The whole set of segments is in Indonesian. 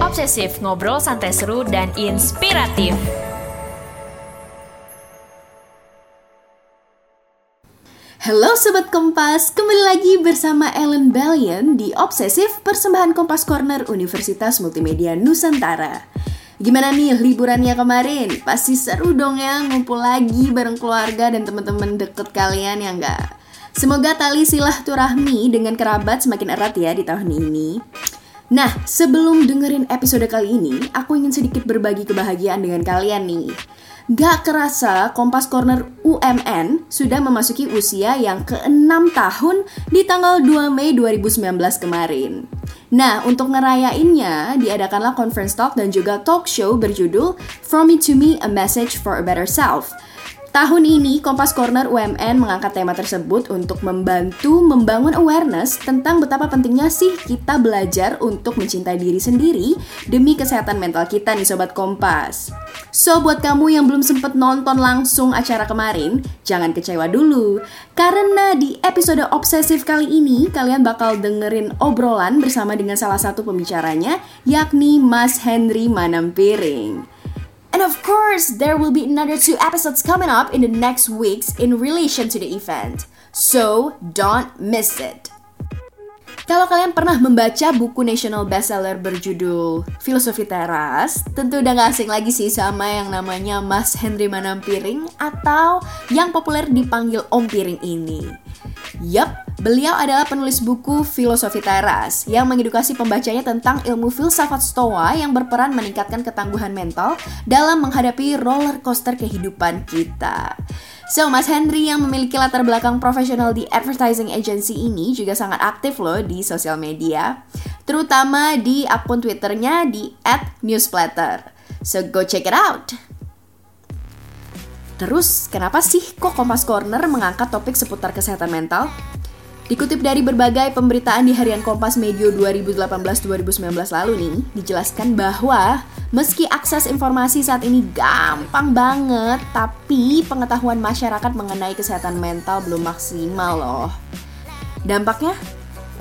Obsesif, ngobrol santai seru dan inspiratif. Halo Sobat Kompas, kembali lagi bersama Ellen Bellion di Obsesif Persembahan Kompas Corner Universitas Multimedia Nusantara. Gimana nih liburannya kemarin? Pasti seru dong ya ngumpul lagi bareng keluarga dan teman-teman deket kalian ya enggak? Semoga tali silaturahmi dengan kerabat semakin erat ya di tahun ini. Nah, sebelum dengerin episode kali ini, aku ingin sedikit berbagi kebahagiaan dengan kalian nih. Gak kerasa Kompas Corner UMN sudah memasuki usia yang ke-6 tahun di tanggal 2 Mei 2019 kemarin. Nah, untuk ngerayainnya, diadakanlah conference talk dan juga talk show berjudul From Me to Me, A Message for a Better Self Tahun ini, Kompas Corner UMN mengangkat tema tersebut untuk membantu membangun awareness tentang betapa pentingnya sih kita belajar untuk mencintai diri sendiri demi kesehatan mental kita nih Sobat Kompas. So, buat kamu yang belum sempat nonton langsung acara kemarin, jangan kecewa dulu. Karena di episode obsesif kali ini, kalian bakal dengerin obrolan bersama dengan salah satu pembicaranya, yakni Mas Henry Manampiring. And of course, there will be another two episodes coming up in the next weeks in relation to the event. So, don't miss it. Kalau kalian pernah membaca buku national bestseller berjudul Filosofi Teras, tentu udah gak asing lagi sih sama yang namanya Mas Henry Manampiring atau yang populer dipanggil Om Piring ini. Yup, beliau adalah penulis buku Filosofi Teras yang mengedukasi pembacanya tentang ilmu filsafat stoa yang berperan meningkatkan ketangguhan mental dalam menghadapi roller coaster kehidupan kita. So, Mas Henry yang memiliki latar belakang profesional di advertising agency ini juga sangat aktif loh di sosial media, terutama di akun Twitternya di @newsplatter. So, go check it out. Terus, kenapa sih kok Kompas Corner mengangkat topik seputar kesehatan mental? Dikutip dari berbagai pemberitaan di harian Kompas Medio 2018-2019 lalu nih, dijelaskan bahwa meski akses informasi saat ini gampang banget, tapi pengetahuan masyarakat mengenai kesehatan mental belum maksimal loh. Dampaknya?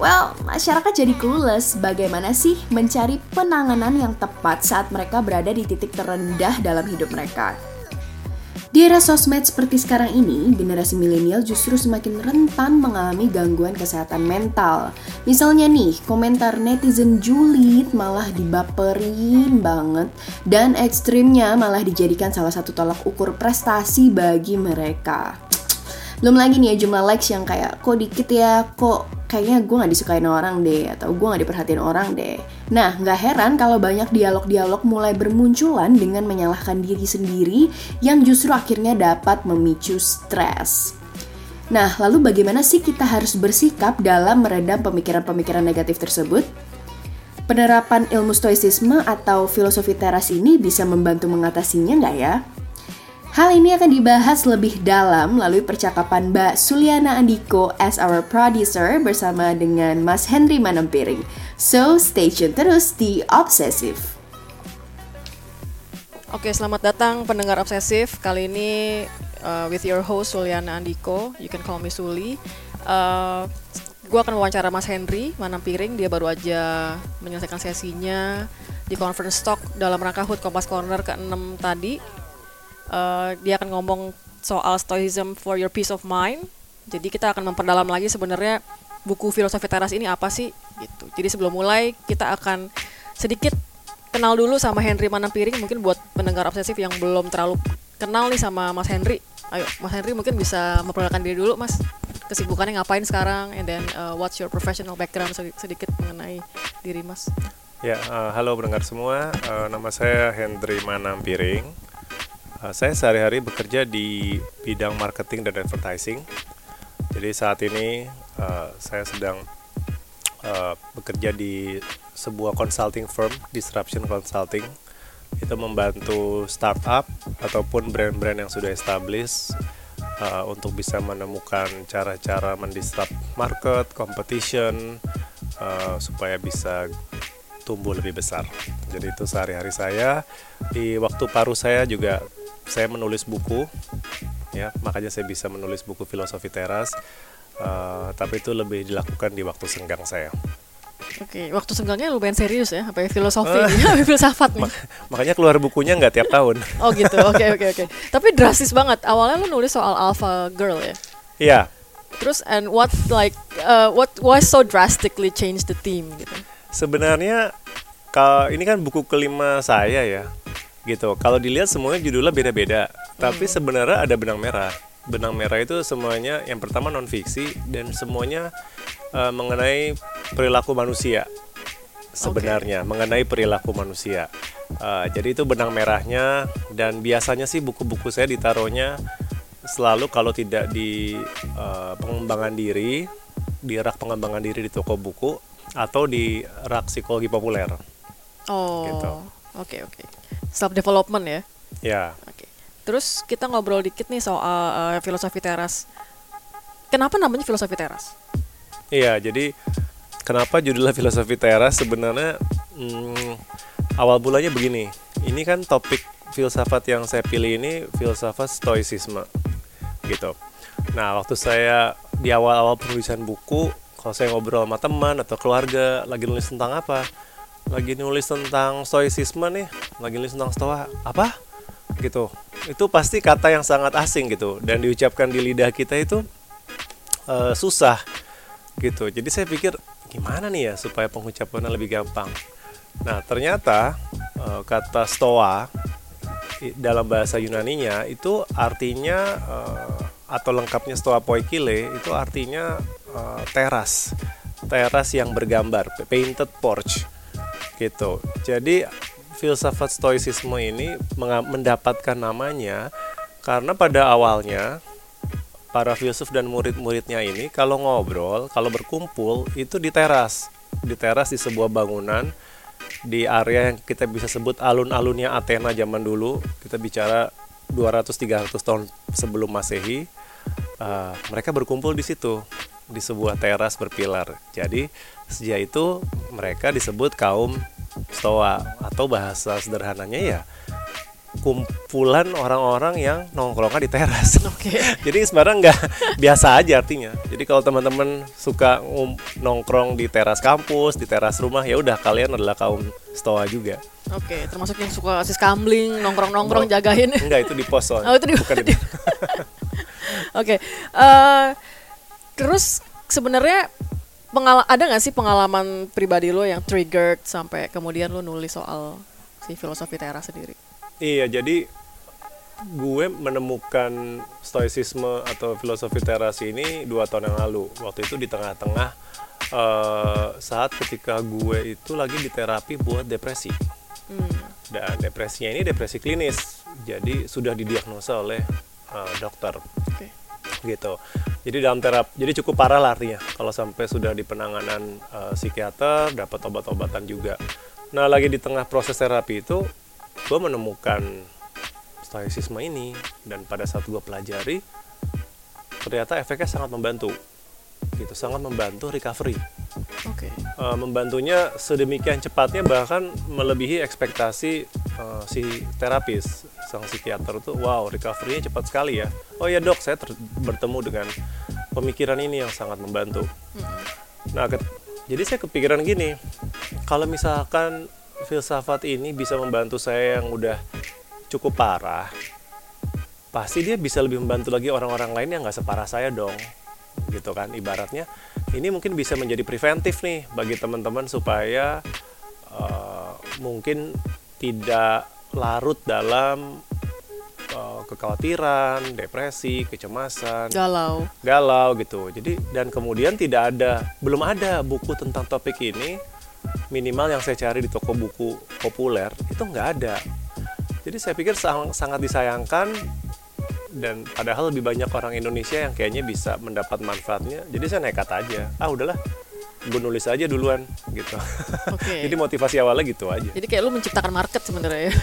Well, masyarakat jadi clueless bagaimana sih mencari penanganan yang tepat saat mereka berada di titik terendah dalam hidup mereka. Di era sosmed seperti sekarang ini, generasi milenial justru semakin rentan mengalami gangguan kesehatan mental. Misalnya nih, komentar netizen julid malah dibaperin banget dan ekstrimnya malah dijadikan salah satu tolak ukur prestasi bagi mereka. Belum lagi nih ya jumlah likes yang kayak kok dikit ya, kok kayaknya gue gak disukain orang deh atau gue gak diperhatiin orang deh. Nah, gak heran kalau banyak dialog-dialog mulai bermunculan dengan menyalahkan diri sendiri yang justru akhirnya dapat memicu stres. Nah, lalu bagaimana sih kita harus bersikap dalam meredam pemikiran-pemikiran negatif tersebut? Penerapan ilmu stoicisme atau filosofi teras ini bisa membantu mengatasinya nggak ya? Hal ini akan dibahas lebih dalam melalui percakapan Mbak Suliana Andiko as our producer bersama dengan Mas Henry Manempiring. So, stay tune terus di Obsesif. Oke, selamat datang pendengar Obsesif. Kali ini uh, with your host Suliana Andiko. You can call me Suli. Uh, gue akan wawancara Mas Henry Manampiring. Dia baru aja menyelesaikan sesinya di conference talk dalam rangka HUT Kompas Corner ke-6 tadi uh, dia akan ngomong soal stoicism for your peace of mind. Jadi kita akan memperdalam lagi sebenarnya buku filosofi teras ini apa sih gitu. Jadi sebelum mulai kita akan sedikit kenal dulu sama Henry Manampiring mungkin buat pendengar obsesif yang belum terlalu kenal nih sama Mas Henry. Ayo, Mas Henry mungkin bisa memperkenalkan diri dulu, Mas. Kesibukannya ngapain sekarang and then uh, what's your professional background sedikit mengenai diri Mas. Ya, uh, halo pendengar semua. Uh, nama saya Henry Manampiring. Uh, saya sehari-hari bekerja di bidang marketing dan advertising. Jadi saat ini uh, saya sedang uh, bekerja di sebuah consulting firm, disruption consulting. Itu membantu startup ataupun brand-brand yang sudah established uh, untuk bisa menemukan cara-cara mendisrupt market, competition, uh, supaya bisa tumbuh lebih besar. Jadi itu sehari-hari saya. Di waktu paruh saya juga saya menulis buku ya makanya saya bisa menulis buku filosofi teras uh, tapi itu lebih dilakukan di waktu senggang saya Oke, waktu senggangnya lumayan serius ya, sampai filosofi, sampai filsafat nih. Makanya keluar bukunya nggak tiap tahun. Oh gitu, oke oke oke. Tapi drastis banget. Awalnya lu nulis soal alpha girl ya. Iya, Terus and what like uh, what why so drastically change the theme gitu. sebenarnya kalau ini kan buku kelima saya ya, gitu. Kalau dilihat semuanya judulnya beda-beda, tapi sebenarnya ada benang merah. Benang merah itu semuanya yang pertama non fiksi dan semuanya eh, mengenai perilaku manusia. Sebenarnya mengenai perilaku manusia. Eh, jadi itu benang merahnya dan biasanya sih buku-buku saya ditaruhnya selalu kalau tidak di eh, pengembangan diri, di rak pengembangan diri di toko buku atau di rak psikologi populer. Oh. Gitu. Oke oke. Self development ya. Ya, Oke. Terus kita ngobrol dikit nih soal uh, filosofi teras. Kenapa namanya filosofi teras? iya. Jadi kenapa judulnya filosofi teras sebenarnya hmm, awal mulanya begini. Ini kan topik filsafat yang saya pilih ini filsafat stoicisme, gitu. Nah, waktu saya di awal-awal penulisan buku, kalau saya ngobrol sama teman atau keluarga lagi nulis tentang apa, lagi nulis tentang stoicisme nih, lagi nulis tentang stoa, apa? Gitu. Itu pasti kata yang sangat asing gitu dan diucapkan di lidah kita itu eh, susah gitu. Jadi saya pikir gimana nih ya supaya pengucapannya lebih gampang. Nah, ternyata eh, kata stoa dalam bahasa Yunaninya itu artinya eh, atau lengkapnya stoa poikile itu artinya eh, teras. Teras yang bergambar, painted porch gitu. Jadi filsafat stoicisme ini mendapatkan namanya karena pada awalnya para filsuf dan murid-muridnya ini kalau ngobrol, kalau berkumpul itu di teras, di teras di sebuah bangunan di area yang kita bisa sebut alun-alunnya Athena zaman dulu. Kita bicara 200-300 tahun sebelum Masehi. Uh, mereka berkumpul di situ di sebuah teras berpilar. Jadi sejak itu mereka disebut kaum Stoa atau bahasa sederhananya ya kumpulan orang-orang yang nongkrongnya di teras. Oke. Jadi sebenarnya nggak biasa aja artinya. Jadi kalau teman-teman suka nongkrong di teras kampus, di teras rumah, ya udah kalian adalah kaum stoa juga. Oke, termasuk yang suka asis kambling, nongkrong-nongkrong jagain. Enggak itu di pos soalnya. Oh, itu di- Bukan di Oke. eh, terus sebenarnya pengala ada nggak sih pengalaman pribadi lo yang triggered sampai kemudian lo nulis soal si filosofi teras sendiri? Iya, jadi gue menemukan stoicisme atau filosofi teras ini dua tahun yang lalu. Waktu itu di tengah-tengah eh, saat ketika gue itu lagi di terapi buat depresi. Dan depresinya ini depresi klinis, jadi sudah didiagnosa oleh eh, dokter Oke. Gitu. Jadi dalam terapi, jadi cukup parah lah artinya kalau sampai sudah di penanganan eh, psikiater, dapat obat-obatan juga. Nah lagi di tengah proses terapi itu, gue menemukan stoicisme ini dan pada saat gue pelajari, ternyata efeknya sangat membantu, gitu, sangat membantu recovery. Oke. Eh, membantunya sedemikian cepatnya bahkan melebihi ekspektasi eh, si terapis sang psikiater itu wow recovery-nya cepat sekali ya. Oh ya dok saya ter- bertemu dengan pemikiran ini yang sangat membantu. Nah ket- jadi saya kepikiran gini kalau misalkan filsafat ini bisa membantu saya yang udah cukup parah pasti dia bisa lebih membantu lagi orang-orang lain yang nggak separah saya dong gitu kan ibaratnya. Ini mungkin bisa menjadi preventif nih bagi teman-teman supaya eh, mungkin tidak larut dalam eh, kekhawatiran, depresi, kecemasan, Galau. galau gitu. Jadi dan kemudian tidak ada belum ada buku tentang topik ini minimal yang saya cari di toko buku populer itu nggak ada. Jadi saya pikir sang- sangat disayangkan dan padahal lebih banyak orang Indonesia yang kayaknya bisa mendapat manfaatnya. Jadi saya nekat aja. Ah udahlah, gue nulis aja duluan gitu. Oke. Jadi motivasi awalnya gitu aja. Jadi kayak lo menciptakan market sebenarnya ya.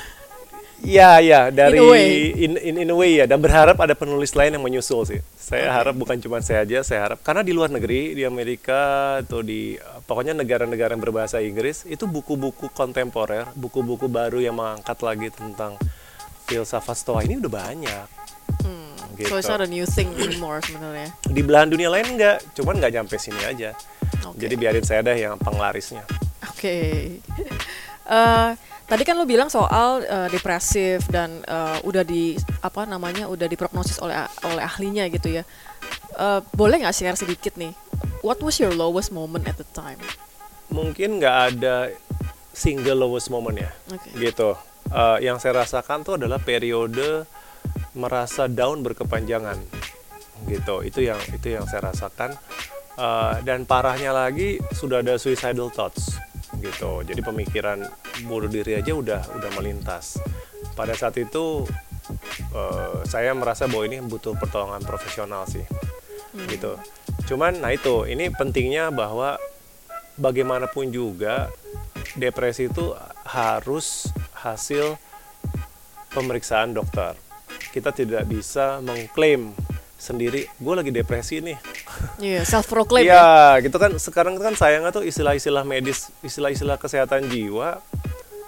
Iya ya dari In a way. in, in, in a way ya dan berharap ada penulis lain yang menyusul sih. Saya harap bukan cuma saya aja, saya harap karena di luar negeri di Amerika atau di pokoknya negara-negara yang berbahasa Inggris itu buku-buku kontemporer, buku-buku baru yang mengangkat lagi tentang filsafat stoa ini udah banyak gitu. So it's not a new thing anymore sebenarnya. Di belahan dunia lain enggak, cuman nggak nyampe sini aja. Oke. Jadi biarin saya dah yang penglarisnya. Oke. Eh, tadi kan lu bilang soal eh, depresif dan eh, udah di apa namanya udah diprognosis oleh oleh ahlinya gitu ya. Eh, boleh nggak share sedikit nih? What was your lowest moment at the time? Mungkin nggak ada single lowest moment ya, Oke. gitu. Eh, yang saya rasakan tuh adalah periode merasa down berkepanjangan, gitu. Itu yang itu yang saya rasakan. Eh, dan parahnya lagi sudah ada suicidal thoughts, gitu. Jadi pemikiran bunuh diri aja udah udah melintas. Pada saat itu eh, saya merasa bahwa ini butuh pertolongan profesional sih, gitu. Cuman, nah itu, ini pentingnya bahwa bagaimanapun juga depresi itu harus hasil pemeriksaan dokter. Kita tidak bisa mengklaim sendiri, gue lagi depresi nih. Iya, self proclaim ya. Iya, gitu kan. Sekarang kan sayangnya tuh istilah-istilah medis, istilah-istilah kesehatan jiwa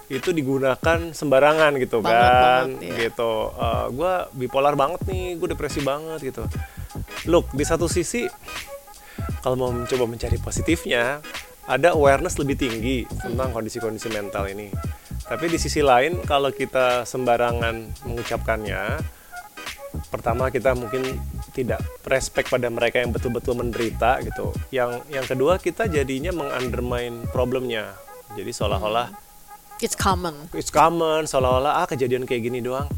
itu digunakan sembarangan gitu Banget, kan, banget, iya. gitu. gue bipolar banget nih, gue depresi banget gitu. Look, di satu sisi kalau mau mencoba mencari positifnya, ada awareness lebih tinggi tentang kondisi-kondisi mental ini. Tapi di sisi lain, kalau kita sembarangan mengucapkannya, pertama kita mungkin tidak respect pada mereka yang betul-betul menderita gitu. Yang yang kedua kita jadinya mengundermine problemnya. Jadi seolah-olah It's common. it's common, seolah-olah ah kejadian kayak gini doang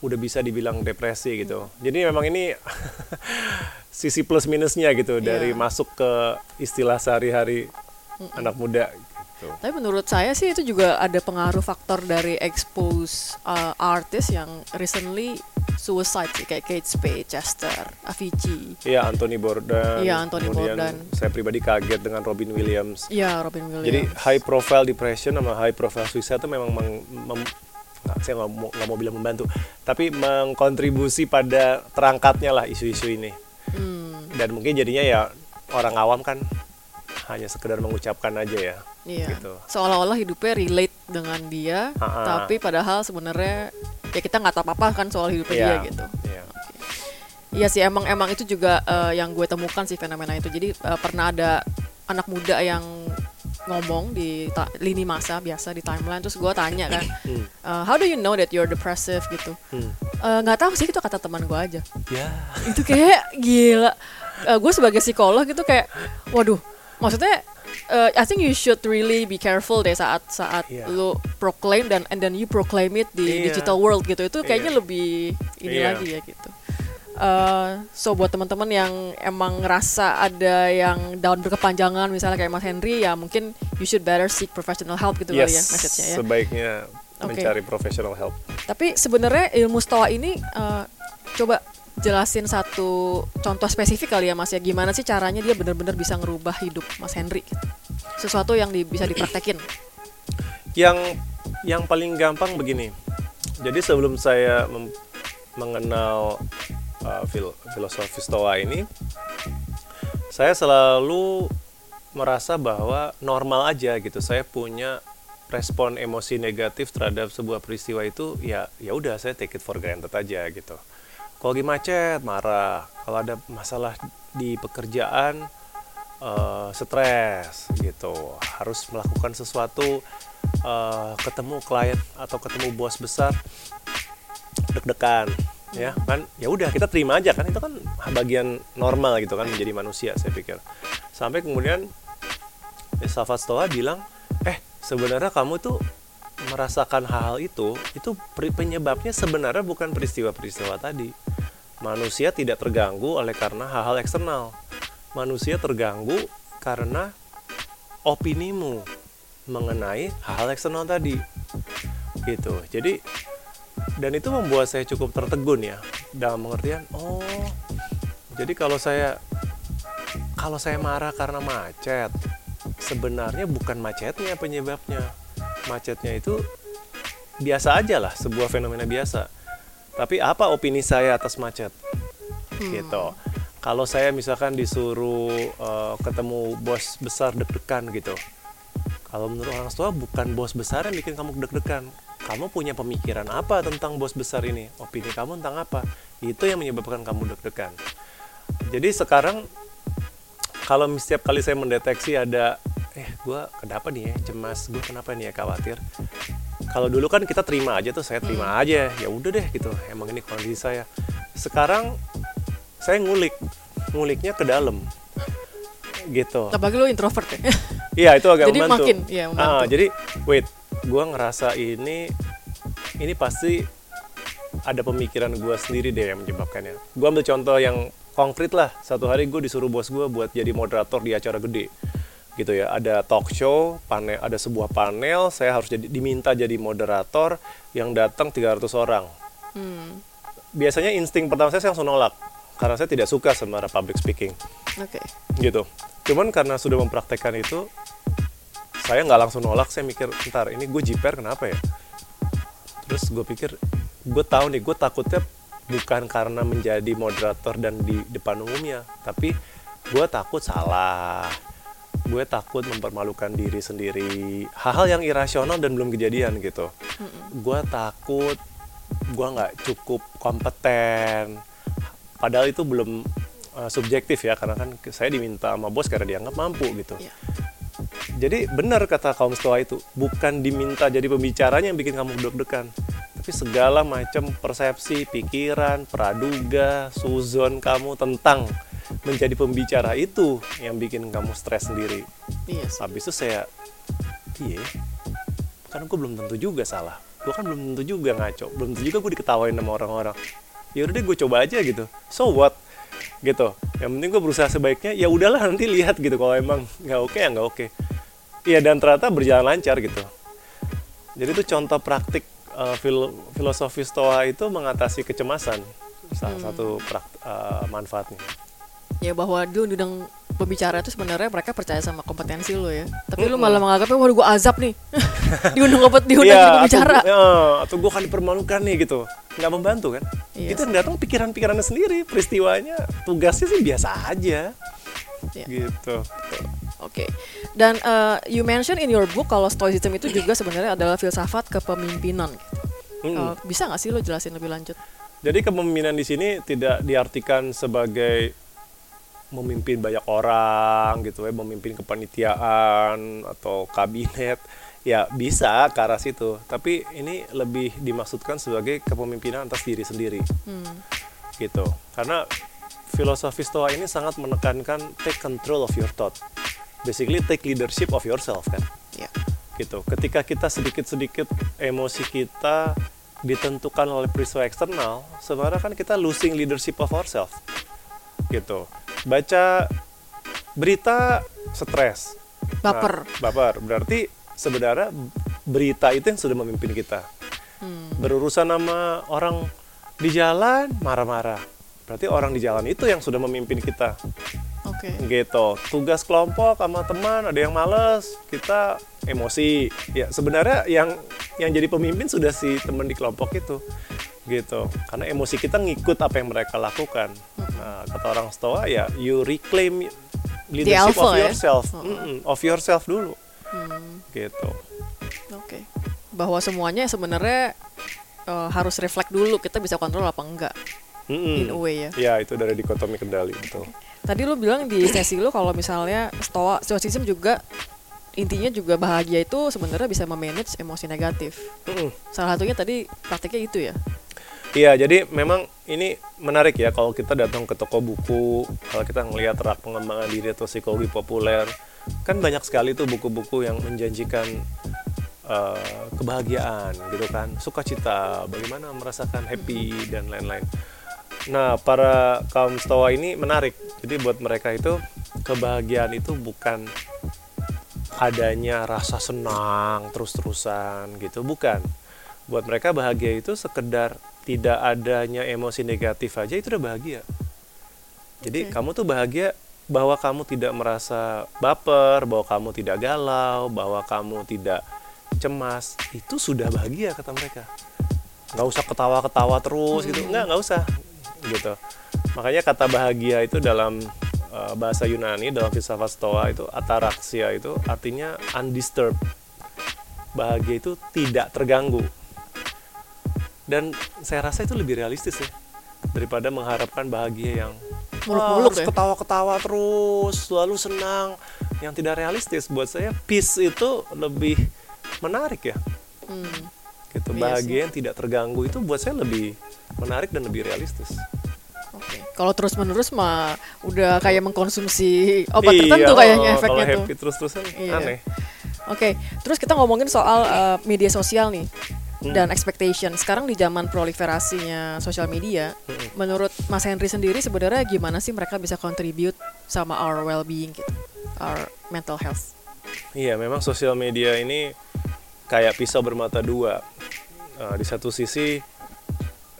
udah bisa dibilang depresi gitu. Jadi memang ini sisi plus minusnya gitu dari Iya. masuk ke istilah sehari-hari anak muda gitu. Tapi menurut saya sih itu juga ada pengaruh faktor dari expose uh, artis yang recently suicide sih kayak Kate Spade, Chester, Avicii. Iya Anthony Bourdain. Iya, Anthony Kemudian Bourdain. Saya pribadi kaget dengan Robin Williams. Iya, Robin Williams. Jadi high profile depression sama high profile suicide itu memang meng- mem- nah, saya nggak mau nggak mau bilang membantu, tapi mengkontribusi pada terangkatnya lah isu-isu ini. Hmm, Dan mungkin jadinya ya orang awam kan hanya sekedar mengucapkan aja ya. Iya. Gitu. Seolah-olah hidupnya relate dengan dia, Ha-ha. tapi padahal sebenarnya ya kita nggak tahu apa-apa kan soal hidupnya dia Iya, gitu. iya. Iya sih emang emang itu juga eh, yang gue temukan sih fenomena itu. Jadi eh, pernah ada anak muda yang ngomong di ta- lini masa biasa di timeline terus gue tanya kan, Hmm. eh, how do you know that you're depressive gitu? Hmm. Eh, nggak tahu sih itu kata teman gue aja. Ya. Itu kayak gila. gue sebagai psikolog gitu kayak, waduh, maksudnya eh, I think you should really be careful deh saat saat Iya. lu proclaim dan and then you proclaim it di Iya. digital world gitu. Itu kayaknya Iya. lebih ini Iya. lagi ya gitu. Eh, so buat teman-teman yang emang ngerasa ada yang down berkepanjangan misalnya kayak Mas Henry ya mungkin you should better seek professional help gitu kali ya Yes, message-nya ya. sebaiknya Oke. mencari professional help. Tapi sebenarnya ilmu stoa ini eh, coba jelasin satu contoh spesifik kali ya Mas ya gimana sih caranya dia benar-benar bisa ngerubah hidup Mas Henry gitu. Sesuatu yang di- bisa dipraktekin. Yang yang paling gampang begini. Jadi sebelum saya mengenal uh, fil- filosofi Stoa ini, saya selalu merasa bahwa normal aja gitu. Saya punya respon emosi negatif terhadap sebuah peristiwa itu ya ya udah saya take it for granted aja gitu. Kalau lagi macet marah, kalau ada masalah di pekerjaan eh, stres gitu, harus melakukan sesuatu eh, ketemu klien atau ketemu bos besar deg-degan ya kan? Ya udah kita terima aja kan? Itu kan bagian normal gitu kan menjadi manusia saya pikir. Sampai kemudian Filsafat Stoa bilang eh sebenarnya kamu tuh merasakan hal-hal itu itu penyebabnya sebenarnya bukan peristiwa-peristiwa tadi. Manusia tidak terganggu oleh karena hal-hal eksternal manusia terganggu karena opinimu mengenai hal-hal eksternal tadi. Gitu. Jadi dan itu membuat saya cukup tertegun ya dalam pengertian oh jadi kalau saya kalau saya marah karena macet sebenarnya bukan macetnya penyebabnya. Macetnya itu biasa aja lah sebuah fenomena biasa. Tapi apa opini saya atas macet? Gitu kalau saya misalkan disuruh eh, ketemu bos besar deg-degan gitu. Kalau menurut orang tua bukan bos besar yang bikin kamu deg-degan. Kamu punya pemikiran apa tentang bos besar ini? Opini kamu tentang apa? Itu yang menyebabkan kamu deg-degan. Jadi sekarang kalau setiap kali saya mendeteksi ada eh gue kenapa nih ya? Cemas. Gue kenapa nih ya? Khawatir. Kalau dulu kan kita terima aja tuh saya terima aja. Ya udah deh gitu. Emang ini kondisi saya. Sekarang saya ngulik nguliknya ke dalam gitu. Apalagi lu introvert ya. iya itu agak Jadi membantu. makin, iya, membantu. Ah, jadi wait gue ngerasa ini ini pasti ada pemikiran gue sendiri deh yang menyebabkannya gue ambil contoh yang konkret lah. Satu hari gue disuruh bos gue buat jadi moderator di acara gede gitu ya. Ada talk show panel ada sebuah panel saya harus jadi diminta jadi moderator yang datang 300 orang. Hmm. biasanya insting pertama saya, saya langsung nolak karena saya tidak suka sama public speaking. Oke. gitu. Cuman karena sudah mempraktekkan itu saya nggak langsung nolak. Saya mikir ntar ini gue jiper kenapa ya? Terus gue pikir gue tahu nih gue takutnya bukan karena menjadi moderator dan di depan umumnya tapi gue takut salah. Gue takut mempermalukan diri sendiri. Hal-hal yang irasional dan belum kejadian gitu. Gue takut gue nggak cukup kompeten padahal itu belum uh, subjektif ya karena kan saya diminta sama bos karena dianggap mampu gitu. Iya. jadi benar kata kaum stoa itu bukan diminta jadi pembicaranya yang bikin kamu deg-degan. Tapi segala macam persepsi pikiran praduga suzon kamu tentang menjadi pembicara itu yang bikin kamu stres sendiri. Iya sih. habis itu saya iya karena gue belum tentu juga salah. Gue kan belum tentu juga ngaco. Belum tentu juga gue diketawain sama orang-orang ya udah deh gue coba aja gitu. So what? Gitu. Yang penting gue berusaha sebaiknya ya udahlah nanti lihat gitu kalau emang nggak oke ya nggak oke. Iya dan ternyata berjalan lancar gitu. Jadi itu contoh praktik uh, fil- filosofi stoa itu mengatasi kecemasan. Salah satu prak- uh, manfaatnya. Ya bahwa dia undang pembicara itu sebenarnya mereka percaya sama kompetensi lo ya. Tapi lu malah menganggapnya waduh gue azab nih. diundang kompet diundang jadi Iya, pembicara. atau, ya, atau gue akan dipermalukan nih gitu nggak membantu kan Iya itu yang datang pikiran-pikirannya sendiri peristiwanya tugasnya sih biasa aja Iya. gitu Oke. Dan uh, you mention in your book kalau stoicism itu juga sebenarnya adalah filsafat kepemimpinan. Mm-mm. Uh, bisa nggak sih lo jelasin lebih lanjut? jadi kepemimpinan di sini tidak diartikan sebagai memimpin banyak orang gitu ya memimpin kepanitiaan atau kabinet ya bisa ke arah situ. Tapi ini lebih dimaksudkan sebagai kepemimpinan atas diri sendiri. Hmm. gitu. Karena filosofi stoa ini sangat menekankan take control of your thought. Basically take leadership of yourself kan? Ya. gitu. Ketika kita sedikit-sedikit emosi kita ditentukan oleh peristiwa eksternal sebenarnya kan kita losing leadership of ourselves. Gitu baca berita stres. Baper. Nah, baper. Berarti sebenarnya berita itu yang sudah memimpin kita. Hmm. berurusan sama orang di jalan marah-marah. Berarti orang di jalan itu yang sudah memimpin kita. Oke. gitu. Tugas kelompok sama teman ada yang males kita emosi. Ya sebenarnya yang yang jadi pemimpin sudah si teman di kelompok itu. Gitu. Karena emosi kita ngikut apa yang mereka lakukan nah, kata orang stoa ya you reclaim leadership alpha of ya? yourself Oh. Mm-mm, of yourself dulu Hmm. gitu Oke. Bahwa semuanya sebenarnya uh, harus reflect dulu kita bisa kontrol apa enggak Mm-mm. in a way ya. ya itu dari dikotomi kendali betul Tadi lu bilang di sesi lu kalau misalnya stoa stoicism juga intinya juga bahagia itu sebenarnya bisa memanage emosi negatif. Mm-mm. Salah satunya tadi praktiknya itu ya. Iya, jadi memang ini menarik ya kalau kita datang ke toko buku, kalau kita ngelihat rak pengembangan diri atau psikologi populer, kan banyak sekali tuh buku-buku yang menjanjikan eh, kebahagiaan gitu kan, sukacita, bagaimana merasakan happy dan lain-lain. Nah, para kaum stoa ini menarik. Jadi buat mereka itu kebahagiaan itu bukan adanya rasa senang terus-terusan gitu, bukan buat mereka bahagia itu sekedar tidak adanya emosi negatif aja itu udah bahagia. Jadi Oke. kamu tuh bahagia bahwa kamu tidak merasa baper, bahwa kamu tidak galau, bahwa kamu tidak cemas, itu sudah bahagia kata mereka. Nggak usah ketawa-ketawa terus gitu, nggak nggak usah gitu. Makanya kata bahagia itu dalam uh, bahasa Yunani dalam filsafat Stoa itu ataraxia itu artinya undisturbed. Bahagia itu tidak terganggu dan saya rasa itu lebih realistis ya daripada mengharapkan bahagia yang Muluk-muluk ya? ketawa-ketawa terus selalu senang yang tidak realistis buat saya peace itu lebih menarik ya Hmm. gitu Iya bahagia yang tidak terganggu itu buat saya lebih menarik dan lebih realistis Oke. Kalau terus menerus mah udah kayak mengkonsumsi obat Iya, tertentu kayaknya oh, efeknya kalau tuh. happy terus-terusan Iya. aneh Oke, terus kita ngomongin soal uh, media sosial nih Hmm. dan expectation. Sekarang di zaman proliferasinya sosial media, Hmm. menurut Mas Henry sendiri sebenarnya gimana sih mereka bisa contribute sama our well-being gitu, our mental health? Iya, memang sosial media ini kayak pisau bermata dua. Eh, di satu sisi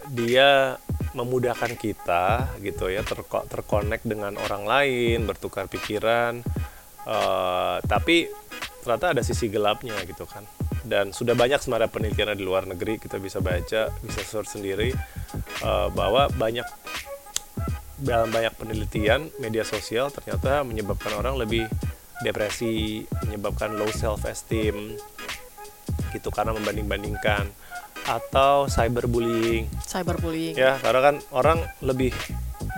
dia memudahkan kita gitu ya terko terkonek dengan orang lain, bertukar pikiran. Eh, tapi ternyata ada sisi gelapnya gitu kan. Dan sudah banyak sebenarnya penelitian di luar negeri kita bisa baca, bisa search sendiri eh, bahwa banyak dalam banyak penelitian media sosial ternyata menyebabkan orang lebih depresi, menyebabkan low self esteem gitu karena membanding-bandingkan atau cyberbullying. Cyberbullying. ya karena kan orang lebih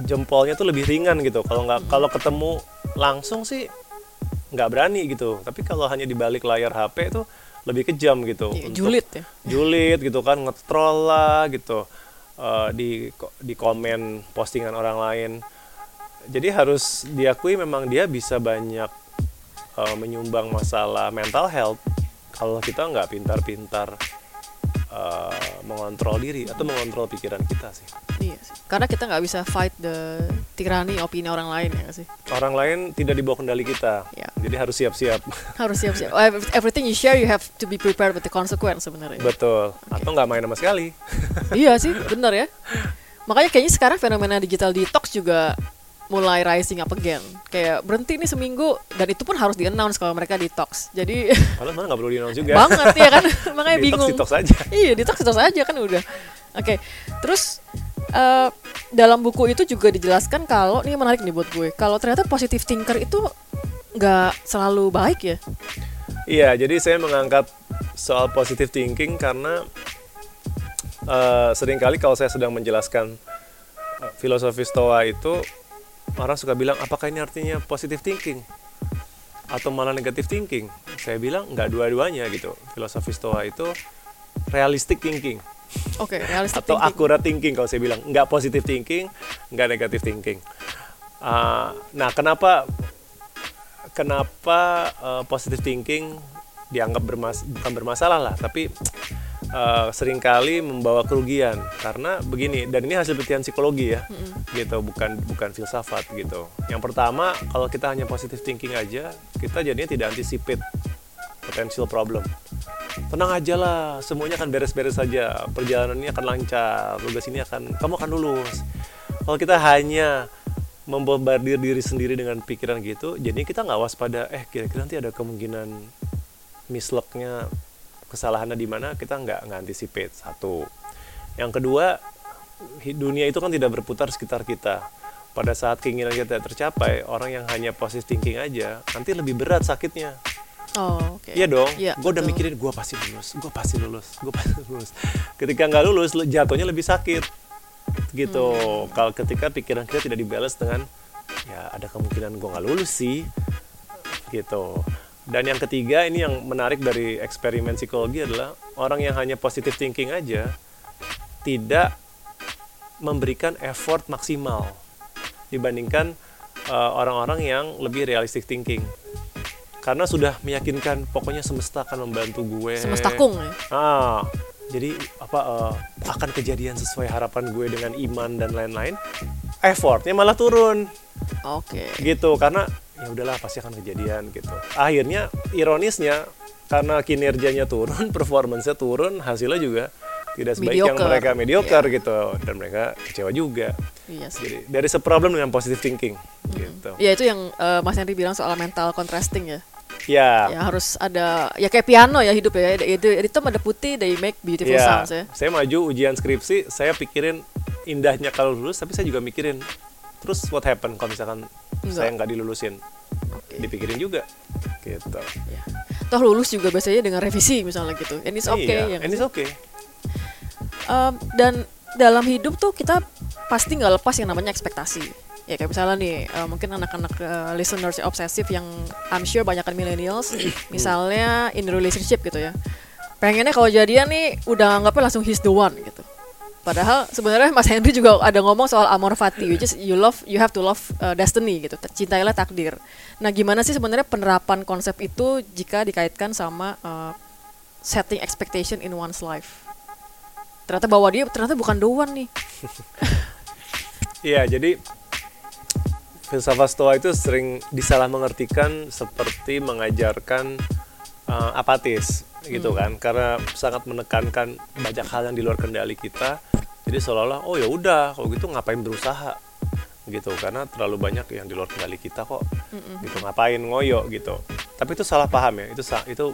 jempolnya tuh lebih ringan gitu. Kalau nggak kalau ketemu langsung sih nggak berani gitu. Tapi kalau hanya di balik layar HP itu lebih kejam gitu. Iya, untuk- julid ya. julid gitu kan ngetrol lah gitu. Eh, di di komen postingan orang lain. Jadi harus diakui memang dia bisa banyak eh, menyumbang masalah mental health kalau kita nggak pintar-pintar eh, mengontrol diri atau mengontrol pikiran kita sih Iya sih. Karena kita nggak bisa fight the tirani opini orang lain ya sih. orang lain tidak dibawa kendali kita Ya. jadi harus siap-siap Harus siap-siap. Oh, ev- Everything you share you have to be prepared with the consequence sebenarnya. betul atau nggak main sama sekali iya sih, bener ya. Makanya kayaknya sekarang fenomena digital detox juga mulai rising up again. Kayak berhenti nih seminggu dan itu pun harus di-announce kalau mereka detox. Jadi padahal mana nggak perlu di juga banget ya kan. Makanya Detox, bingung. detox aja Iya, detox detox aja kan udah. Oke. Terus eh, dalam buku itu juga dijelaskan kalau ini menarik nih buat gue. Kalau ternyata positive thinker itu nggak selalu baik ya. Iya, jadi saya mengangkat soal positive thinking karena eh, sering kali kalau saya sedang menjelaskan eh, filosofi Stoa itu orang suka bilang apakah ini artinya positive thinking atau malah negative thinking? Saya bilang nggak dua-duanya gitu. Filosofi Stoa itu realistic thinking Oke, realistic atau thinking. accurate thinking kalau saya bilang nggak positive thinking nggak negative thinking Ah, nah kenapa kenapa eh, positive thinking dianggap bermas bukan bermasalah lah tapi eh, sering kali membawa kerugian. Karena begini dan ini hasil penelitian psikologi ya gitu. Bukan bukan filsafat gitu. Yang pertama kalau kita hanya positive thinking aja kita jadinya tidak anticipate potential problem. Tenang aja lah semuanya akan beres-beres saja. Perjalanannya akan lancar tugas ini akan kamu akan lulus. Kalau kita hanya membombardir diri sendiri dengan pikiran gitu jadi kita nggak waspada eh kira-kira nanti ada kemungkinan misleknya kesalahannya di mana kita nggak nggak anticipate satu yang kedua dunia itu kan tidak berputar sekitar kita pada saat keinginan kita tercapai orang yang hanya positive thinking aja nanti lebih berat sakitnya Oh, oke. Iya dong, Iya, gue udah mikirin gue pasti lulus, gue pasti lulus, gue pasti lulus. Ketika nggak lulus, lu- jatuhnya lebih sakit, gitu. Hmm. Kalau ketika pikiran kita tidak dibalas dengan, ya ada kemungkinan gue nggak lulus sih, gitu. Dan yang ketiga ini yang menarik dari eksperimen psikologi adalah orang yang hanya positive thinking aja tidak memberikan effort maksimal dibandingkan uh, orang-orang yang lebih realistic thinking karena sudah meyakinkan pokoknya semesta akan membantu gue Semesta kung ya. ah jadi apa uh, akan kejadian sesuai harapan gue dengan iman dan lain-lain effortnya malah turun Oke. gitu karena ya udahlah pasti akan kejadian gitu akhirnya ironisnya karena kinerjanya turun performance-nya turun hasilnya juga tidak sebaik yang Mediocre. mereka mediocre gitu dan mereka kecewa juga Iya sih. jadi dari seproblem dengan positive thinking gitu Ya itu yang eh, Mas Henry bilang soal mental contrasting ya. ya Ya harus ada ya kayak piano ya hidup ya. Itu itu ada putih they make beautiful ya sounds ya. saya maju ujian skripsi saya pikirin indahnya kalau lulus tapi saya juga mikirin terus what happen kalau misalkan Enggak. saya nggak dilulusin Oke. dipikirin juga gitu Ya. Toh lulus juga biasanya dengan revisi misalnya gitu. And it's okay iya, ya. and it's okay Um, dan dalam hidup tuh kita pasti nggak lepas yang namanya ekspektasi. Ya kayak misalnya nih, uh, mungkin anak-anak uh, listeners yang obsesif yang I'm sure banyak kan millennials, misalnya in relationship gitu ya. Pengennya kalau jadian nih udah anggapnya langsung he's the one gitu. Padahal sebenarnya Mas Henry juga ada ngomong soal amor fati, which is you love, you have to love uh, destiny gitu, cintailah takdir. Nah, gimana sih sebenarnya penerapan konsep itu jika dikaitkan sama uh, setting expectation in one's life? Ternyata bahwa dia ternyata bukan one nih. Iya, jadi filsafat stoa itu sering disalah mengertikan seperti mengajarkan uh, apatis gitu hmm. kan. Karena sangat menekankan banyak hal yang di luar kendali kita. Jadi seolah-olah oh ya udah kalau gitu ngapain berusaha? Gitu karena terlalu banyak yang di luar kendali kita kok. Mm gitu ngapain ngoyo gitu. Tapi itu salah paham ya itu itu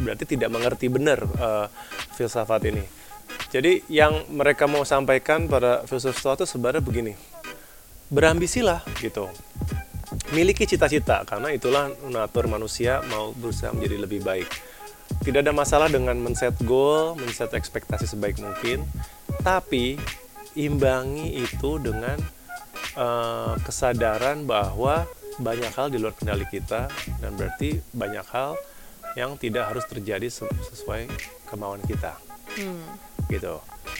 berarti tidak mengerti benar uh, filsafat ini. Jadi yang mereka mau sampaikan pada filsafat itu sebenarnya begini. Berambisilah gitu. Miliki cita-cita karena itulah natur manusia mau berusaha menjadi lebih baik tidak ada masalah dengan men-set goal, men-set ekspektasi sebaik mungkin, tapi imbangi itu dengan uh, kesadaran bahwa banyak hal di luar kendali kita dan berarti banyak hal yang tidak harus terjadi sesuai kemauan kita. Hmm. Gitu.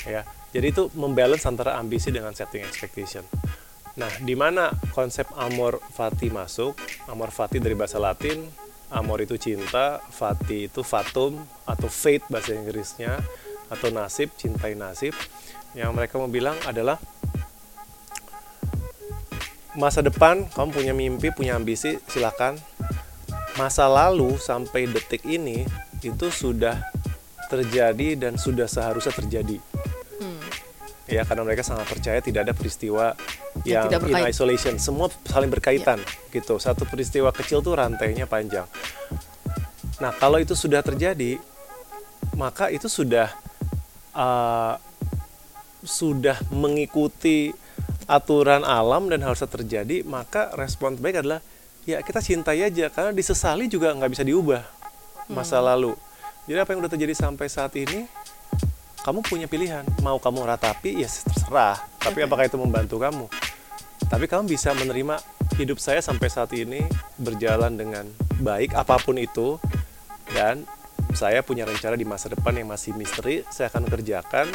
Ya. Jadi itu membalance antara ambisi dengan setting expectation. Nah, di mana konsep amor fati masuk? Amor fati dari bahasa Latin Amor itu cinta, fati itu fatum atau fate bahasa Inggrisnya atau nasib, cintai nasib. Yang mereka mau bilang adalah masa depan kamu punya mimpi, punya ambisi, silakan. Masa lalu sampai detik ini itu sudah terjadi dan sudah seharusnya terjadi. Ya karena mereka sangat percaya tidak ada peristiwa yang, yang in isolation. Semua saling berkaitan yeah. gitu. Satu peristiwa kecil tuh rantainya panjang. Nah kalau itu sudah terjadi maka itu sudah uh, sudah mengikuti aturan alam dan harusnya terjadi maka respon baik adalah ya kita cintai aja. Karena disesali juga nggak bisa diubah masa hmm. lalu. Jadi apa yang udah terjadi sampai saat ini kamu punya pilihan. Mau kamu ratapi ya terserah. Tapi apakah itu membantu kamu? Tapi kamu bisa menerima hidup saya sampai saat ini berjalan dengan baik apa pun itu dan saya punya rencana di masa depan yang masih misteri saya akan kerjakan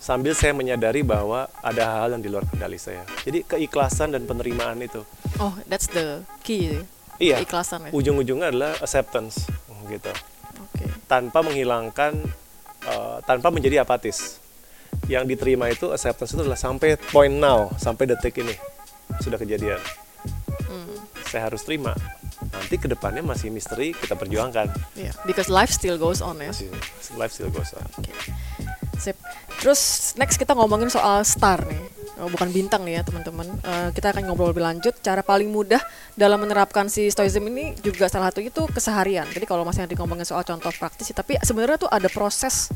sambil saya menyadari bahwa ada hal-hal yang di luar kendali saya. Jadi keikhlasan dan penerimaan itu. Oh that's the key. Iya. Keikhlasan ya. Ujung-ujungnya adalah acceptance gitu. Okay. tanpa menghilangkan uh, tanpa menjadi apatis. Yang diterima itu acceptance itu adalah sampai point now sampai detik ini sudah kejadian. Hmm. saya harus terima. Nanti ke depannya masih misteri kita perjuangkan. Yeah, because life still goes on ya. Masih, life still goes on. Okay. Sip. terus next kita ngomongin soal star nih bukan bintang nih ya teman-teman. Uh, kita akan ngobrol lebih lanjut. Cara paling mudah dalam menerapkan si stoicism ini juga salah satu itu keseharian. Jadi kalau masih nanti ngomongin soal contoh praktis tapi sebenarnya tuh ada proses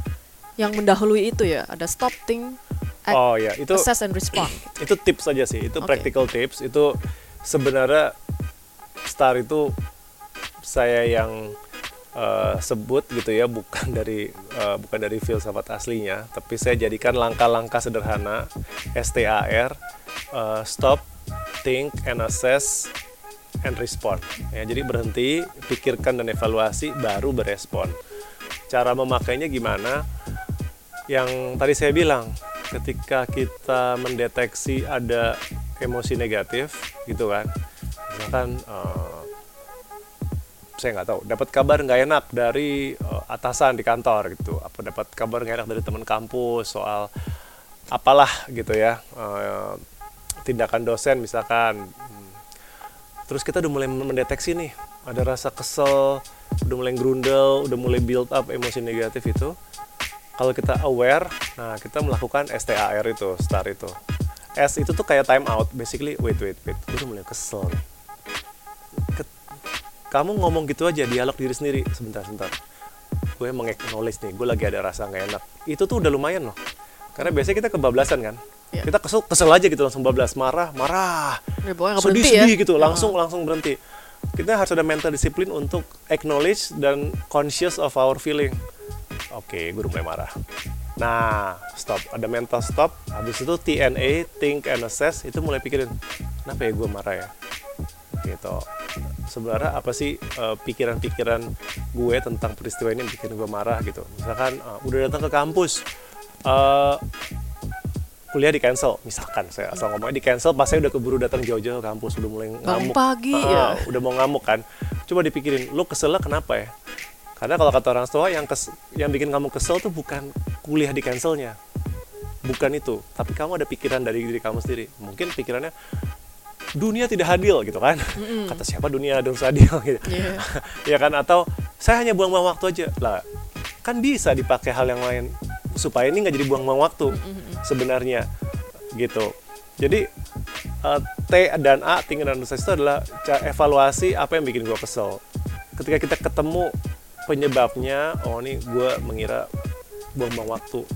yang mendahului itu ya. Ada stop think act, oh ya itu assess and respond. Itu tips saja sih. Itu okay. practical tips. Itu sebenarnya star itu saya yang uh, sebut gitu ya bukan dari uh, bukan dari filsafat aslinya tapi saya jadikan langkah-langkah sederhana STAR uh, stop think and assess and respond. Ya jadi berhenti pikirkan dan evaluasi baru berespon. Cara memakainya gimana? Yang tadi saya bilang ketika kita mendeteksi ada emosi negatif gitu kan. Misalkan uh, saya nggak tahu. Dapat kabar nggak enak dari uh, atasan di kantor gitu. Apa dapat kabar nggak enak dari teman kampus soal apalah gitu ya uh, tindakan dosen misalkan. Hmm. terus kita udah mulai mendeteksi nih ada rasa kesel udah mulai grundel udah mulai build up emosi negatif itu. Kalau kita aware nah kita melakukan STAR itu STAR itu. S itu tuh kayak time out basically wait wait wait. Gue udah mulai kesel nih kamu ngomong gitu aja dialog diri sendiri sebentar sebentar gue mengeknowledge nih gue lagi ada rasa nggak enak itu tuh udah lumayan loh karena biasanya kita kebablasan kan ya. kita kesel kesel aja gitu langsung bablas marah marah ya, sedih sedih ya. gitu langsung ya. langsung berhenti kita harus ada mental disiplin untuk acknowledge dan conscious of our feeling oke okay, gue udah mulai marah Nah, stop. Ada mental stop. Habis itu TNA, think and assess. Itu mulai pikirin, kenapa ya gue marah ya? Gitu. Sebenarnya apa sih eh, pikiran-pikiran gue tentang peristiwa ini yang bikin gue marah gitu? Misalkan eh, udah datang ke kampus, eh, kuliah di cancel, misalkan saya asal ngomongnya di cancel, pas saya udah keburu datang jauh-jauh ke kampus, udah mulai ngamuk, pagi, Ah, ya. udah mau ngamuk kan? Coba dipikirin, lu keselnya kenapa ya? Karena kalau kata orang tua yang kes, yang bikin kamu kesel tuh bukan kuliah di cancelnya, bukan itu, tapi kamu ada pikiran dari diri kamu sendiri. Mungkin pikirannya dunia tidak adil gitu kan? Kata siapa dunia harus adil gitu. Iya. ya kan? Atau saya hanya buang-buang waktu aja lah. Kan bisa dipakai hal yang lain supaya ini nggak jadi buang-buang waktu sebenarnya gitu. Jadi eh, T dan A tinggal dan itu adalah evaluasi apa yang bikin gue kesel. Ketika kita ketemu penyebabnya, oh ini gue mengira buang-buang waktu,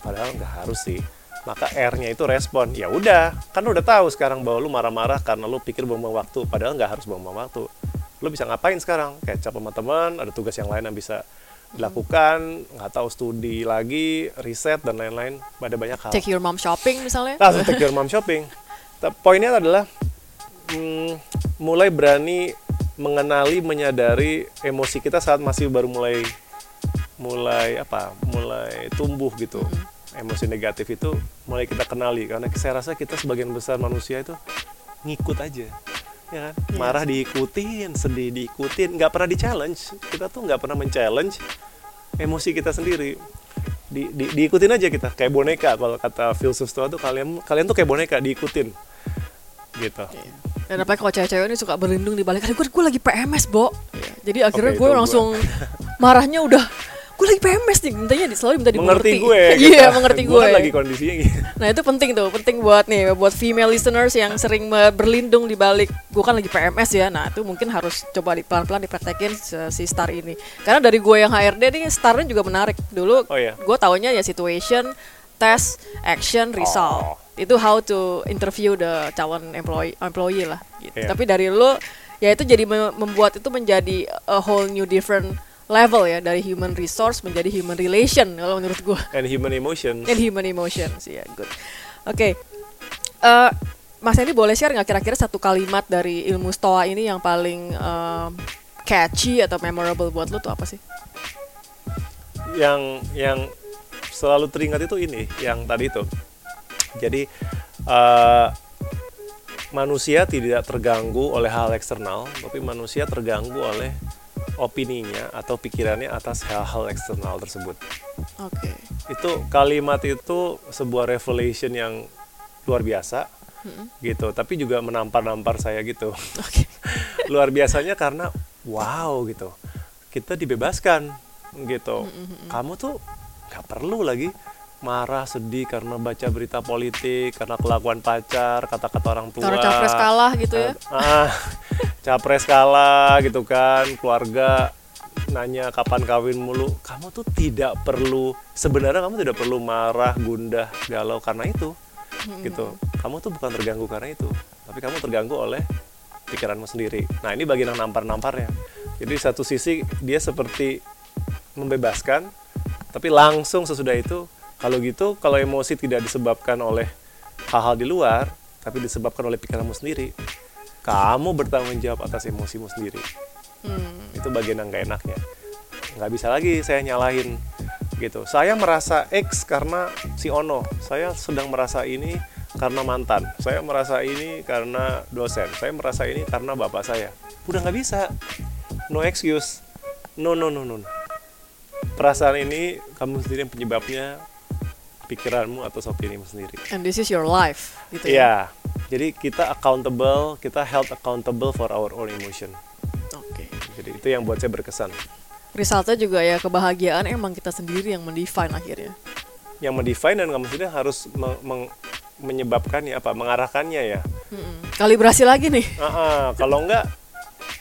padahal nggak harus sih. Maka R-nya itu respon. Ya udah, kan lu udah tahu sekarang bahwa lu marah-marah karena lu pikir buang-buang waktu, padahal nggak harus buang-buang waktu. Lu bisa ngapain sekarang? Kayak sama teman, ada tugas yang lain yang bisa dilakukan, nggak tahu studi lagi, riset dan lain-lain. Ada banyak hal Take your mom shopping misalnya. langsung take your mom shopping. Poinnya adalah mm, mulai berani mengenali, menyadari emosi kita saat masih baru mulai mulai apa? Mulai tumbuh gitu. Emosi negatif itu mulai kita kenali. Karena saya rasa kita sebagian besar manusia itu ngikut aja. Ya kan? Marah diikutin, sedih diikutin, nggak pernah di challenge. Kita tuh nggak pernah men-challenge emosi kita sendiri. Di, di, diikutin aja kita. Kayak boneka kalau kata filsuf tua tuh kalian kalian tuh kayak boneka diikutin. Gitu. Dan apalagi kalau cewek-cewek ini suka berlindung di balik, gue gue lagi PMS, Bo. Iya, Jadi akhirnya Oke, gue langsung marahnya udah gue lagi PMS nih, mintanya di- selalu minta mengerti dimengerti. gue Iya, gitu. mengerti Gue kan lagi kondisinya gitu Nah itu penting tuh, penting buat nih, buat female listeners yang sering berlindung di balik, gue kan lagi PMS ya, nah itu mungkin harus coba di, pelan-pelan dipraktekin se- si star ini. Karena dari gue yang HRD nih, starnya juga menarik. Dulu Oh, iya? gue taunya ya situation, test, action, result. Oh. Itu how to interview the calon employee, employee lah. Gitu. Iya. Tapi dari lu, ya itu jadi me- membuat itu menjadi a whole new different level ya dari human resource menjadi human relation kalau menurut gue and human emotions. And human emotions ya good. Oke Eh, Mas Hendy boleh share nggak kira-kira satu kalimat dari ilmu stoa ini yang paling eh, catchy atau memorable buat lu tuh apa sih? Yang yang selalu teringat itu ini yang tadi itu. Jadi eh, manusia tidak terganggu oleh hal eksternal tapi manusia terganggu oleh opininya atau pikirannya atas hal-hal eksternal tersebut. Oke. Itu kalimat itu sebuah revelation yang luar biasa gitu. Tapi juga menampar-nampar saya gitu. Oke. Luar biasanya karena wow gitu. Kita dibebaskan gitu. Kamu tuh nggak perlu lagi marah sedih karena baca berita politik karena kelakuan pacar kata-kata orang tua. Karena capres kalah gitu ya? Ah, capres kalah gitu kan. Keluarga nanya kapan kawin mulu. Kamu tuh tidak perlu sebenarnya kamu tidak perlu marah gundah galau karena itu gitu. Kamu tuh bukan terganggu karena itu tapi kamu terganggu oleh pikiranmu sendiri. Nah ini bagian yang nampar-namparnya. Jadi satu sisi dia seperti membebaskan tapi langsung sesudah itu kalau gitu kalau emosi tidak disebabkan oleh hal-hal di luar tapi disebabkan oleh pikiranmu sendiri kamu bertanggung jawab atas emosimu sendiri. Hmm, itu bagian yang gak enaknya. Nggak bisa lagi saya nyalahin gitu. Saya merasa X karena si Ono. Saya sedang merasa ini karena mantan. Saya merasa ini karena dosen. Saya merasa ini karena bapak saya. Udah nggak bisa. No excuse. No no no no no. perasaan ini kamu sendiri yang penyebabnya pikiranmu atau opinimu sendiri and this is your life gitu ya Iya, jadi kita accountable, kita held accountable for our own emotion. oke Jadi itu yang buat saya berkesan. resultnya juga ya kebahagiaan emang kita sendiri yang mendefine akhirnya Yang mendefine dan kamu sendiri harus me- meng- menyebabkannya apa, mengarahkannya ya. Mm-mm. kalibrasi lagi nih Ah, ah, kalau enggak,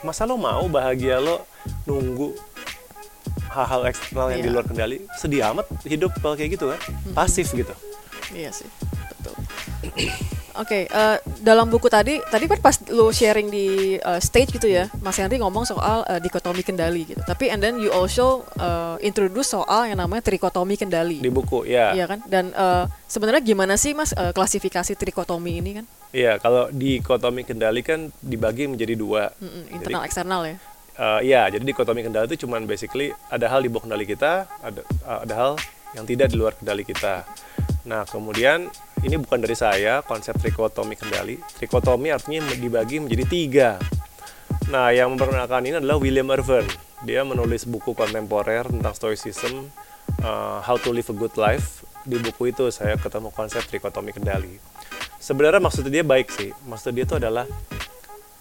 masa lo mau bahagia lo nunggu hal-hal eksternal yang di Iya. luar kendali? Sedih amat hidup kalau kayak gitu kan, pasif gitu. iya sih betul Oke, eh, dalam buku tadi, tadi kan pas lu sharing di eh, stage gitu ya, Mas Henry ngomong soal eh, dikotomi kendali gitu. Tapi and then you also eh, introduce soal yang namanya trikotomi kendali. Di buku, ya. Iya kan? Dan eh, sebenarnya gimana sih Mas eh, klasifikasi trikotomi ini kan? Iya, kalau dikotomi kendali kan dibagi menjadi dua. Mm-mm, Jadi, internal eksternal ya. Eh, iya, jadi dikotomi kendali itu cuman basically ada hal di bawah kendali kita, ada ada hal yang tidak di luar kendali kita. Nah, kemudian ini bukan dari saya konsep trikotomi kendali. Trikotomi artinya dibagi menjadi tiga. Nah, yang memperkenalkan ini adalah William Irvin. Dia menulis buku kontemporer tentang stoicism, uh, How to Live a Good Life. Di buku itu saya ketemu konsep trikotomi kendali. Sebenarnya maksud dia baik sih. Maksud dia itu adalah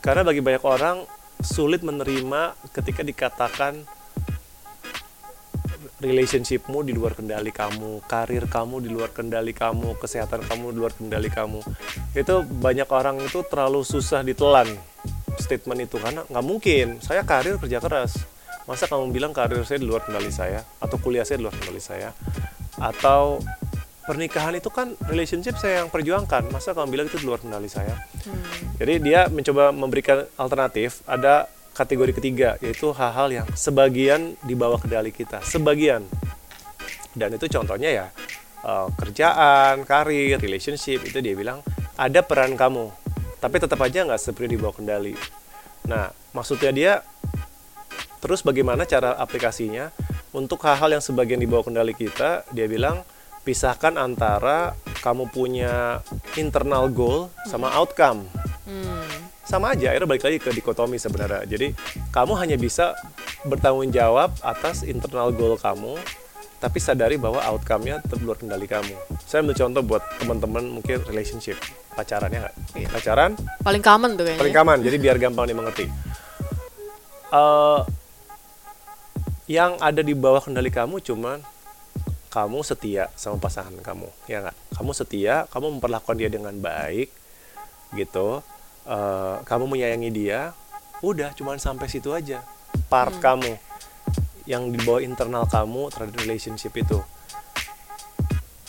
karena bagi banyak orang sulit menerima ketika dikatakan relationshipmu di luar kendali kamu, karir kamu di luar kendali kamu, kesehatan kamu di luar kendali kamu. Itu banyak orang itu terlalu susah ditelan statement itu karena nggak mungkin. Saya karir kerja keras. Masa kamu bilang karir saya di luar kendali saya atau kuliah saya di luar kendali saya atau pernikahan itu kan relationship saya yang perjuangkan. Masa kamu bilang itu di luar kendali saya? Jadi dia mencoba memberikan alternatif. Ada kategori ketiga yaitu hal-hal yang sebagian di bawah kendali kita, sebagian. Dan itu contohnya ya eh, kerjaan, karir, relationship itu dia bilang ada peran kamu, tapi tetap aja nggak seperti di bawah kendali. Nah maksudnya dia terus bagaimana cara aplikasinya untuk hal-hal yang sebagian di bawah kendali kita, dia bilang pisahkan antara kamu punya internal goal sama outcome. Hmm. sama aja akhirnya balik lagi ke dikotomi sebenarnya. Jadi kamu hanya bisa bertanggung jawab atas internal goal kamu tapi sadari bahwa outcome-nya tetap luar kendali kamu. Saya ambil contoh buat teman-teman mungkin relationship. Pacaran ya nggak? Iya. pacaran? Paling common tuh kayaknya. paling aman jadi biar gampang dimengerti. Eh, yang ada di bawah kendali kamu cuman kamu setia sama pasangan kamu ya nggak? Kamu setia kamu memperlakukan dia dengan baik gitu. Eh, kamu menyayangi dia udah cuman sampai situ aja. Part kamu yang di bawah internal kamu terhadap relationship itu.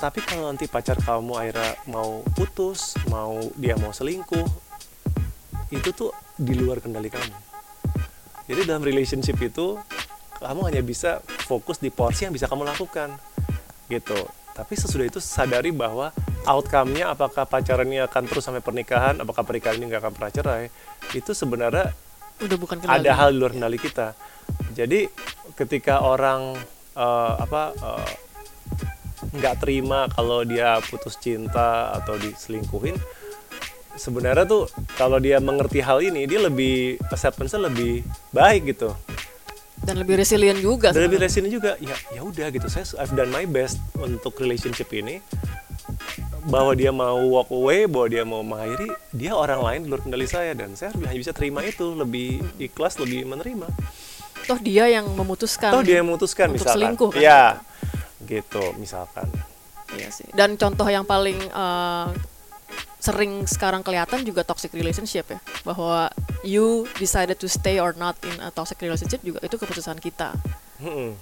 Tapi kalau nanti pacar kamu akhirnya mau putus mau dia mau selingkuh itu tuh di luar kendali kamu. Jadi dalam relationship itu kamu hanya bisa fokus di porsi yang bisa kamu lakukan gitu. Tapi sesudah itu sadari bahwa outcome-nya apakah pacarannya akan terus sampai pernikahan apakah pernikahan ini nggak akan pernah cerai itu sebenarnya Udah bukan kendali. ada hal di luar kendali kita. Jadi ketika orang eh, apa nggak terima kalau dia putus cinta atau diselingkuhin sebenarnya tuh kalau dia mengerti hal ini dia lebih acceptance-nya lebih baik gitu Dan lebih resilient juga. dan lebih resin juga ya ya udah gitu saya I've done my best untuk relationship ini bahwa dia mau walk away bahwa dia mau mengakhiri dia orang lain di luar kendali saya dan saya hanya bisa terima itu lebih ikhlas lebih menerima Toh dia yang memutuskan. Toh dia yang memutuskan untuk misalkan. selingkuh kan? Ya. Gitu, misalkan. Iya sih. Dan contoh yang paling eh, sering sekarang kelihatan juga toxic relationship ya, bahwa you decided to stay or not in a toxic relationship juga itu keputusan kita. Mm-mm.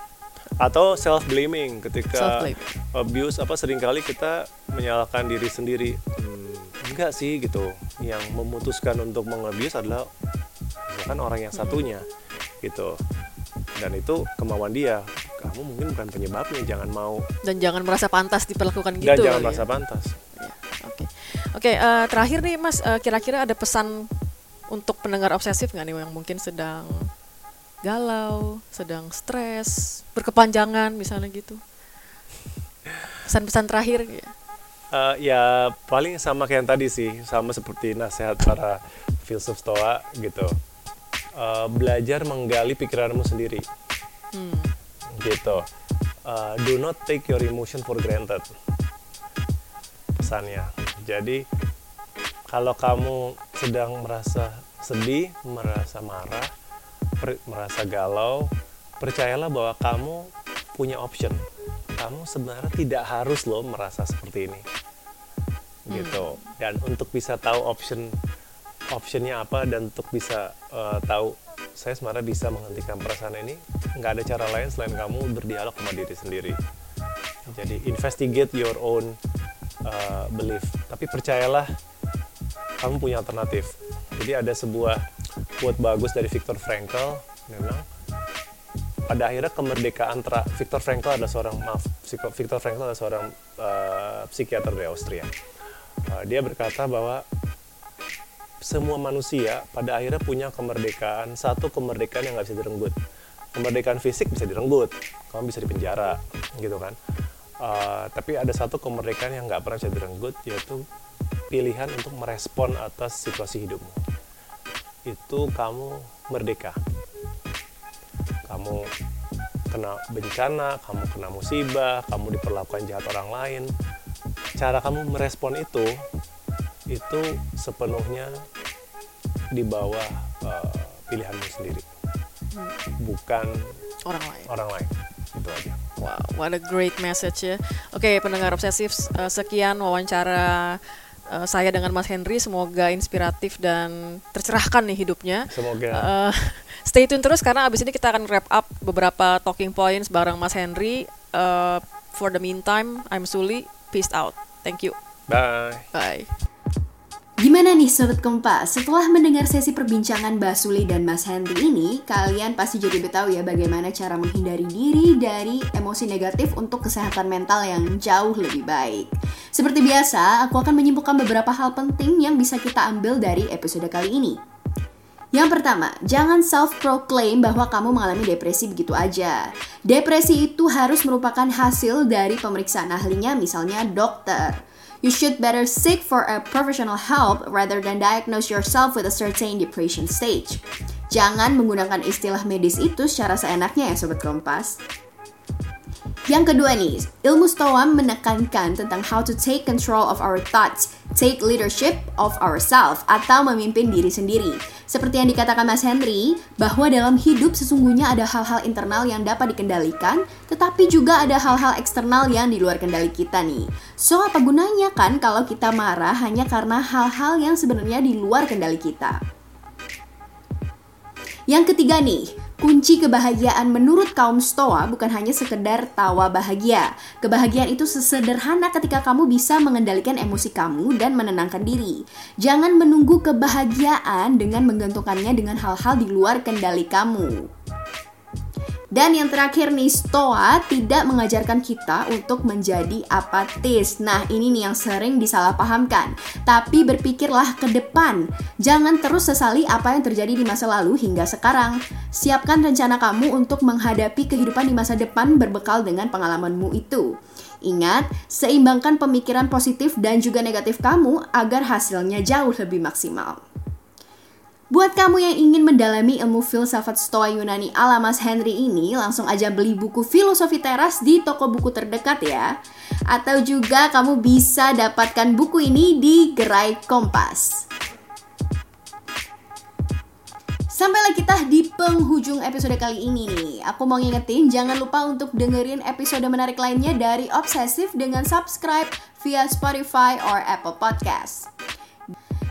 Atau self blaming ketika Self-blame. abuse apa sering kali kita menyalahkan diri sendiri. Hmm, enggak sih gitu. Yang memutuskan untuk mengabuse adalah misalkan orang yang satunya gitu. Dan itu kemauan dia. Kamu mungkin bukan penyebabnya, jangan mau Dan jangan merasa pantas diperlakukan gitu. dan jangan kali merasa ya. pantas. Oke, oke. eh, terakhir nih Mas, eh, kira-kira ada pesan untuk pendengar obsesif nggak nih yang mungkin sedang galau, sedang stres, berkepanjangan misalnya gitu. Pesan-pesan terakhir ya. Eh, ya paling sama kayak yang tadi sih, sama seperti nasihat para filsuf stoa gitu. Eh, belajar menggali pikiranmu sendiri, Hmm. gitu. Eh, do not take your emotion for granted. Pesannya. Jadi kalau kamu sedang merasa sedih, merasa marah, per- merasa galau, percayalah bahwa kamu punya option. Kamu sebenarnya tidak harus loh merasa seperti ini. Gitu. Dan untuk bisa tahu option optionnya apa dan untuk bisa eh, tahu saya sebenarnya bisa menghentikan perasaan ini nggak ada cara lain selain kamu berdialog sama diri sendiri. Jadi investigate your own uh, belief tapi percayalah kamu punya alternatif. Jadi ada sebuah quote bagus dari Viktor Frankl, bilang pada akhirnya kemerdekaan tra Viktor Frankl adalah seorang maaf Viktor Frankl adalah seorang uh, psikiater dari Austria. Uh, dia berkata bahwa semua manusia pada akhirnya punya kemerdekaan satu kemerdekaan yang nggak bisa direnggut kemerdekaan fisik bisa direnggut kamu bisa dipenjara gitu kan uh, tapi ada satu kemerdekaan yang nggak pernah bisa direnggut yaitu pilihan untuk merespon atas situasi hidupmu. Itu kamu merdeka. Kamu kena bencana kamu kena musibah kamu diperlakukan jahat orang lain. Cara kamu merespon itu itu sepenuhnya di bawah uh, pilihanmu sendiri. Hmm. bukan orang lain. orang lain. Itu aja wow what a great message ya. Oke okay, pendengar obsesif uh, sekian wawancara uh, saya dengan Mas Henry. Semoga inspiratif dan tercerahkan nih hidupnya. Semoga. Uh, stay tune terus karena abis ini kita akan wrap up beberapa talking points bareng Mas Henry. Uh, for the meantime I'm Suli. Peace out. Thank you. Bye. Bye Gimana nih Sobat Kompas? Setelah mendengar sesi perbincangan Mbak Suli dan Mas Henry ini, kalian pasti jadi tahu ya bagaimana cara menghindari diri dari emosi negatif untuk kesehatan mental yang jauh lebih baik. Seperti biasa, aku akan menyimpulkan beberapa hal penting yang bisa kita ambil dari episode kali ini. Yang pertama, jangan self-proclaim bahwa kamu mengalami depresi begitu aja. Depresi itu harus merupakan hasil dari pemeriksaan ahlinya, misalnya dokter. You should better seek for a professional help rather than diagnose yourself with a certain depression stage. Jangan menggunakan istilah medis itu secara seenaknya ya Sobat Kompas. Yang kedua nih, ilmu Stoa menekankan tentang how to take control of our thoughts, take leadership of ourselves, atau memimpin diri sendiri. Seperti yang dikatakan Mas Henry, bahwa dalam hidup sesungguhnya ada hal-hal internal yang dapat dikendalikan, tetapi juga ada hal-hal eksternal yang di luar kendali kita nih. So, apa gunanya kan kalau kita marah hanya karena hal-hal yang sebenarnya di luar kendali kita? Yang ketiga nih, Kunci kebahagiaan menurut kaum Stoa bukan hanya sekedar tawa bahagia. Kebahagiaan itu sesederhana ketika kamu bisa mengendalikan emosi kamu dan menenangkan diri. Jangan menunggu kebahagiaan dengan menggantungkannya dengan hal-hal di luar kendali kamu. Dan yang terakhir nih, Stoa tidak mengajarkan kita untuk menjadi apatis. Nah, ini nih yang sering disalahpahamkan. Tapi berpikirlah ke depan. Jangan terus sesali apa yang terjadi di masa lalu hingga sekarang. Siapkan rencana kamu untuk menghadapi kehidupan di masa depan berbekal dengan pengalamanmu itu. Ingat, seimbangkan pemikiran positif dan juga negatif kamu agar hasilnya jauh lebih maksimal. Buat kamu yang ingin mendalami ilmu filsafat Stoa Yunani ala Mas Henry ini, langsung aja beli buku Filosofi Teras di toko buku terdekat ya. Atau juga kamu bisa dapatkan buku ini di Gerai Kompas. Sampailah kita di penghujung episode kali ini nih. Aku mau ngingetin jangan lupa untuk dengerin episode menarik lainnya dari Obsesif dengan subscribe via Spotify or Apple Podcast.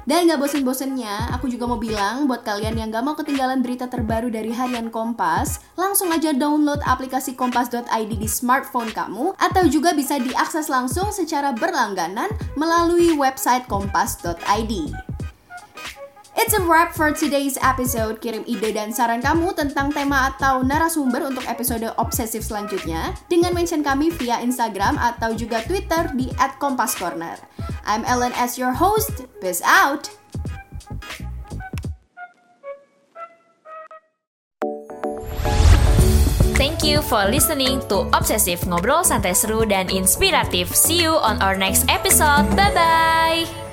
Dan gak bosen-bosennya, aku juga mau bilang buat kalian yang gak mau ketinggalan berita terbaru dari Harian Kompas, langsung aja download aplikasi kompas.id di smartphone kamu, atau juga bisa diakses langsung secara berlangganan melalui website kompas.id. It's a wrap for today's episode. Kirim ide dan saran kamu tentang tema atau narasumber untuk episode obsesif selanjutnya dengan mention kami via Instagram atau juga Twitter di @kompascorner. I'm Ellen as your host. Peace out. Thank you for listening to Obsessive Ngobrol Santai Seru dan Inspiratif. See you on our next episode. Bye-bye.